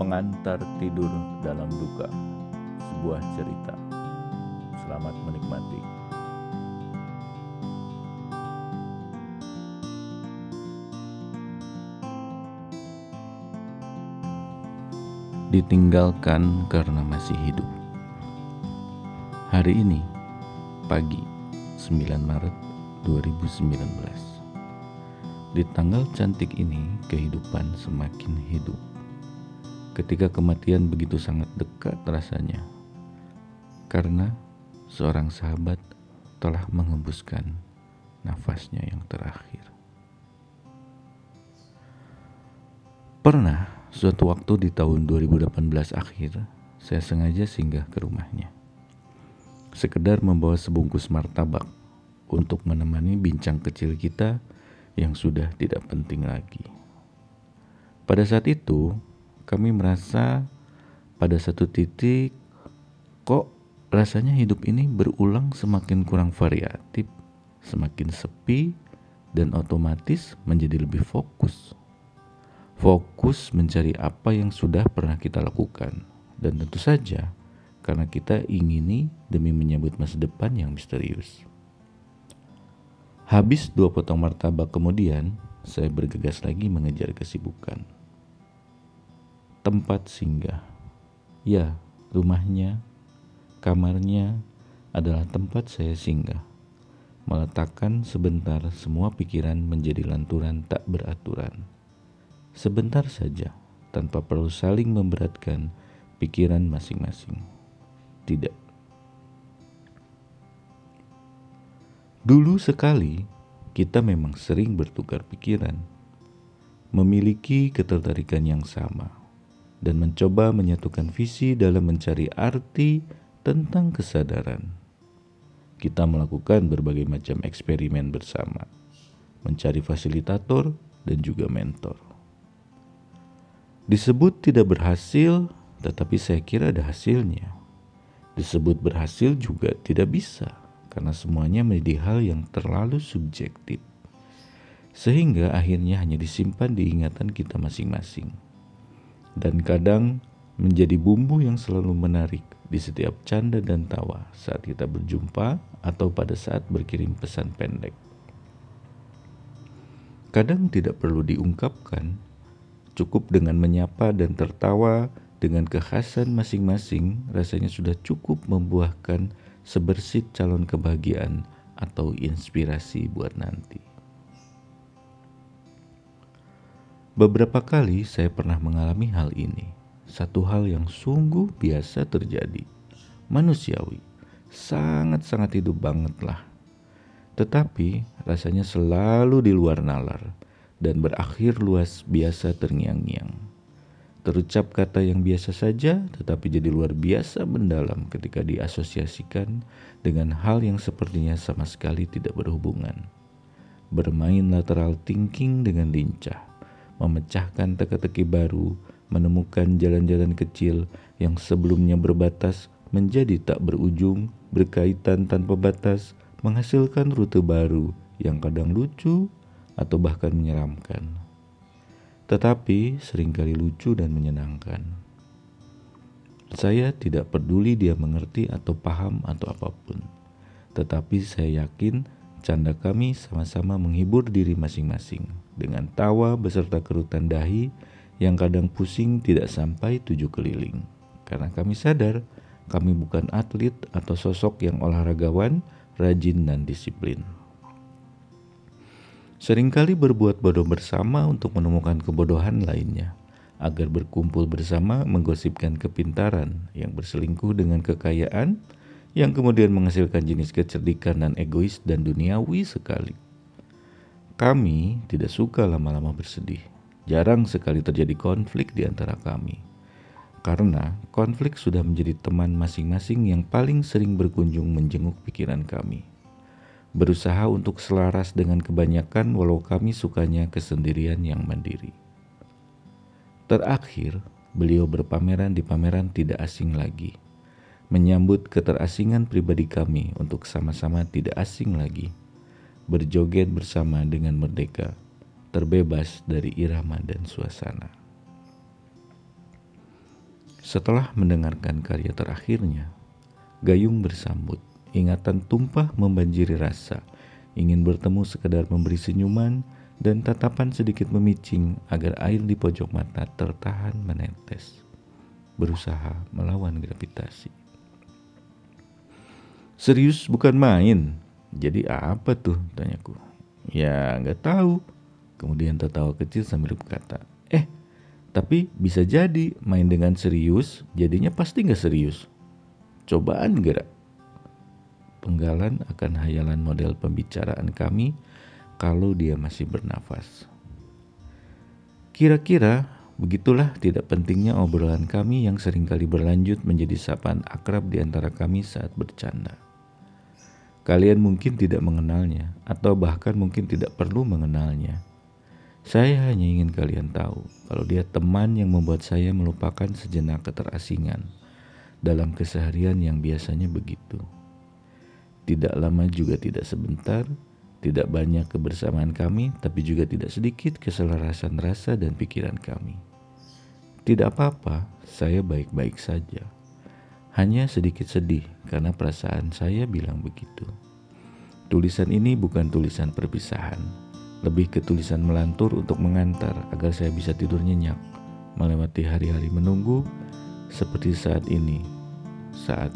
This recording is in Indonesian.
Pengantar tidur dalam duka, sebuah cerita. Selamat menikmati. Ditinggalkan karena masih hidup. Hari ini, pagi 9 Maret 2019. Di tanggal cantik ini, kehidupan semakin hidup. Ketika kematian begitu sangat dekat rasanya, karena seorang sahabat telah mengembuskan nafasnya yang terakhir. Pernah suatu waktu di tahun 2018 akhir, saya sengaja singgah ke rumahnya. Sekedar membawa sebungkus martabak untuk menemani bincang kecil kita yang sudah tidak penting lagi. Pada saat itu, kami merasa pada satu titik kok rasanya hidup ini berulang semakin kurang variatif, semakin sepi, dan otomatis menjadi lebih fokus. Fokus mencari apa yang sudah pernah kita lakukan, dan tentu saja karena kita ingini demi menyambut masa depan yang misterius. Habis dua potong martabak kemudian, saya bergegas lagi mengejar kesibukan. Tempat singgah. Ya, rumahnya, kamarnya adalah tempat saya singgah. Meletakkan sebentar semua pikiran menjadi lanturan tak beraturan. Sebentar saja, tanpa perlu saling memberatkan pikiran masing-masing. Tidak Dulu sekali, kita memang sering bertukar pikiran, memiliki ketertarikan yang sama, dan mencoba menyatukan visi dalam mencari arti tentang kesadaran. Kita melakukan berbagai macam eksperimen bersama, mencari fasilitator dan juga mentor. Disebut tidak berhasil, tetapi saya kira ada hasilnya. Disebut berhasil juga tidak bisa karena semuanya menjadi hal yang terlalu subjektif, sehingga akhirnya hanya disimpan di ingatan kita masing-masing, dan kadang menjadi bumbu yang selalu menarik di setiap canda dan tawa saat kita berjumpa atau pada saat berkirim pesan pendek. Kadang tidak perlu diungkapkan, cukup dengan menyapa dan tertawa dengan kekhasan masing-masing, rasanya sudah cukup membuahkan sebersit calon kebahagiaan atau inspirasi buat nanti. Beberapa kali saya pernah mengalami hal ini, satu hal yang sungguh biasa terjadi, manusiawi, sangat-sangat hidup banget lah. Tetapi rasanya selalu di luar nalar dan berakhir luas biasa terngiang-ngiang. Terucap kata yang biasa saja, tetapi jadi luar biasa mendalam ketika diasosiasikan dengan hal yang sepertinya sama sekali tidak berhubungan. Bermain lateral thinking dengan lincah, memecahkan teka-teki baru, menemukan jalan-jalan kecil yang sebelumnya berbatas menjadi tak berujung, berkaitan tanpa batas, menghasilkan rute baru yang kadang lucu atau bahkan menyeramkan tetapi sering kali lucu dan menyenangkan. Saya tidak peduli dia mengerti atau paham atau apa pun, tetapi saya yakin canda kami sama-sama menghibur diri masing-masing dengan tawa beserta kerutan dahi yang kadang pusing tidak sampai tujuh keliling. Karena kami sadar kami bukan atlet atau sosok yang olahragawan, rajin, dan disiplin. Seringkali berbuat bodoh bersama untuk menemukan kebodohan lainnya, agar berkumpul bersama menggosipkan kepintaran yang berselingkuh dengan kekayaan, yang kemudian menghasilkan jenis kecerdikan dan egois dan duniawi sekali. Kami tidak suka lama-lama bersedih. Jarang sekali terjadi konflik di antara kami. Karena konflik sudah menjadi teman masing-masing yang paling sering berkunjung menjenguk pikiran kami berusaha untuk selaras dengan kebanyakan walau kami sukanya kesendirian yang mandiri. Terakhir, beliau berpameran di pameran tidak asing lagi, menyambut keterasingan pribadi kami untuk sama-sama tidak asing lagi, berjoget bersama dengan merdeka, terbebas dari irama dan suasana. Setelah mendengarkan karya terakhirnya, Gayung bersambut. Ingatan tumpah membanjiri rasa. Ingin bertemu sekedar memberi senyuman dan tatapan sedikit memicing agar air di pojok mata tertahan menetes. Berusaha melawan gravitasi. Serius bukan main. Jadi apa tuh? Tanyaku. Ya nggak tahu. Kemudian tertawa kecil sambil berkata, Eh, tapi bisa jadi main dengan serius, jadinya pasti nggak serius. Cobaan gerak. Penggalan akan hayalan model pembicaraan kami kalau dia masih bernafas. Kira-kira begitulah tidak pentingnya obrolan kami yang sering kali berlanjut menjadi sapaan akrab di antara kami saat bercanda. Kalian mungkin tidak mengenalnya, atau bahkan mungkin tidak perlu mengenalnya saya hanya ingin kalian tahu kalau dia teman yang membuat saya melupakan sejenak keterasingan dalam keseharian yang biasanya begitu. Tidak lama juga tidak sebentar, tidak banyak kebersamaan kami, tapi juga tidak sedikit keselarasan rasa dan pikiran kami. Tidak apa-apa, saya baik-baik saja. Hanya sedikit sedih karena perasaan saya bilang begitu. Tulisan ini bukan tulisan perpisahan, lebih ke tulisan melantur untuk mengantar agar saya bisa tidur nyenyak melewati hari-hari menunggu seperti saat ini, saat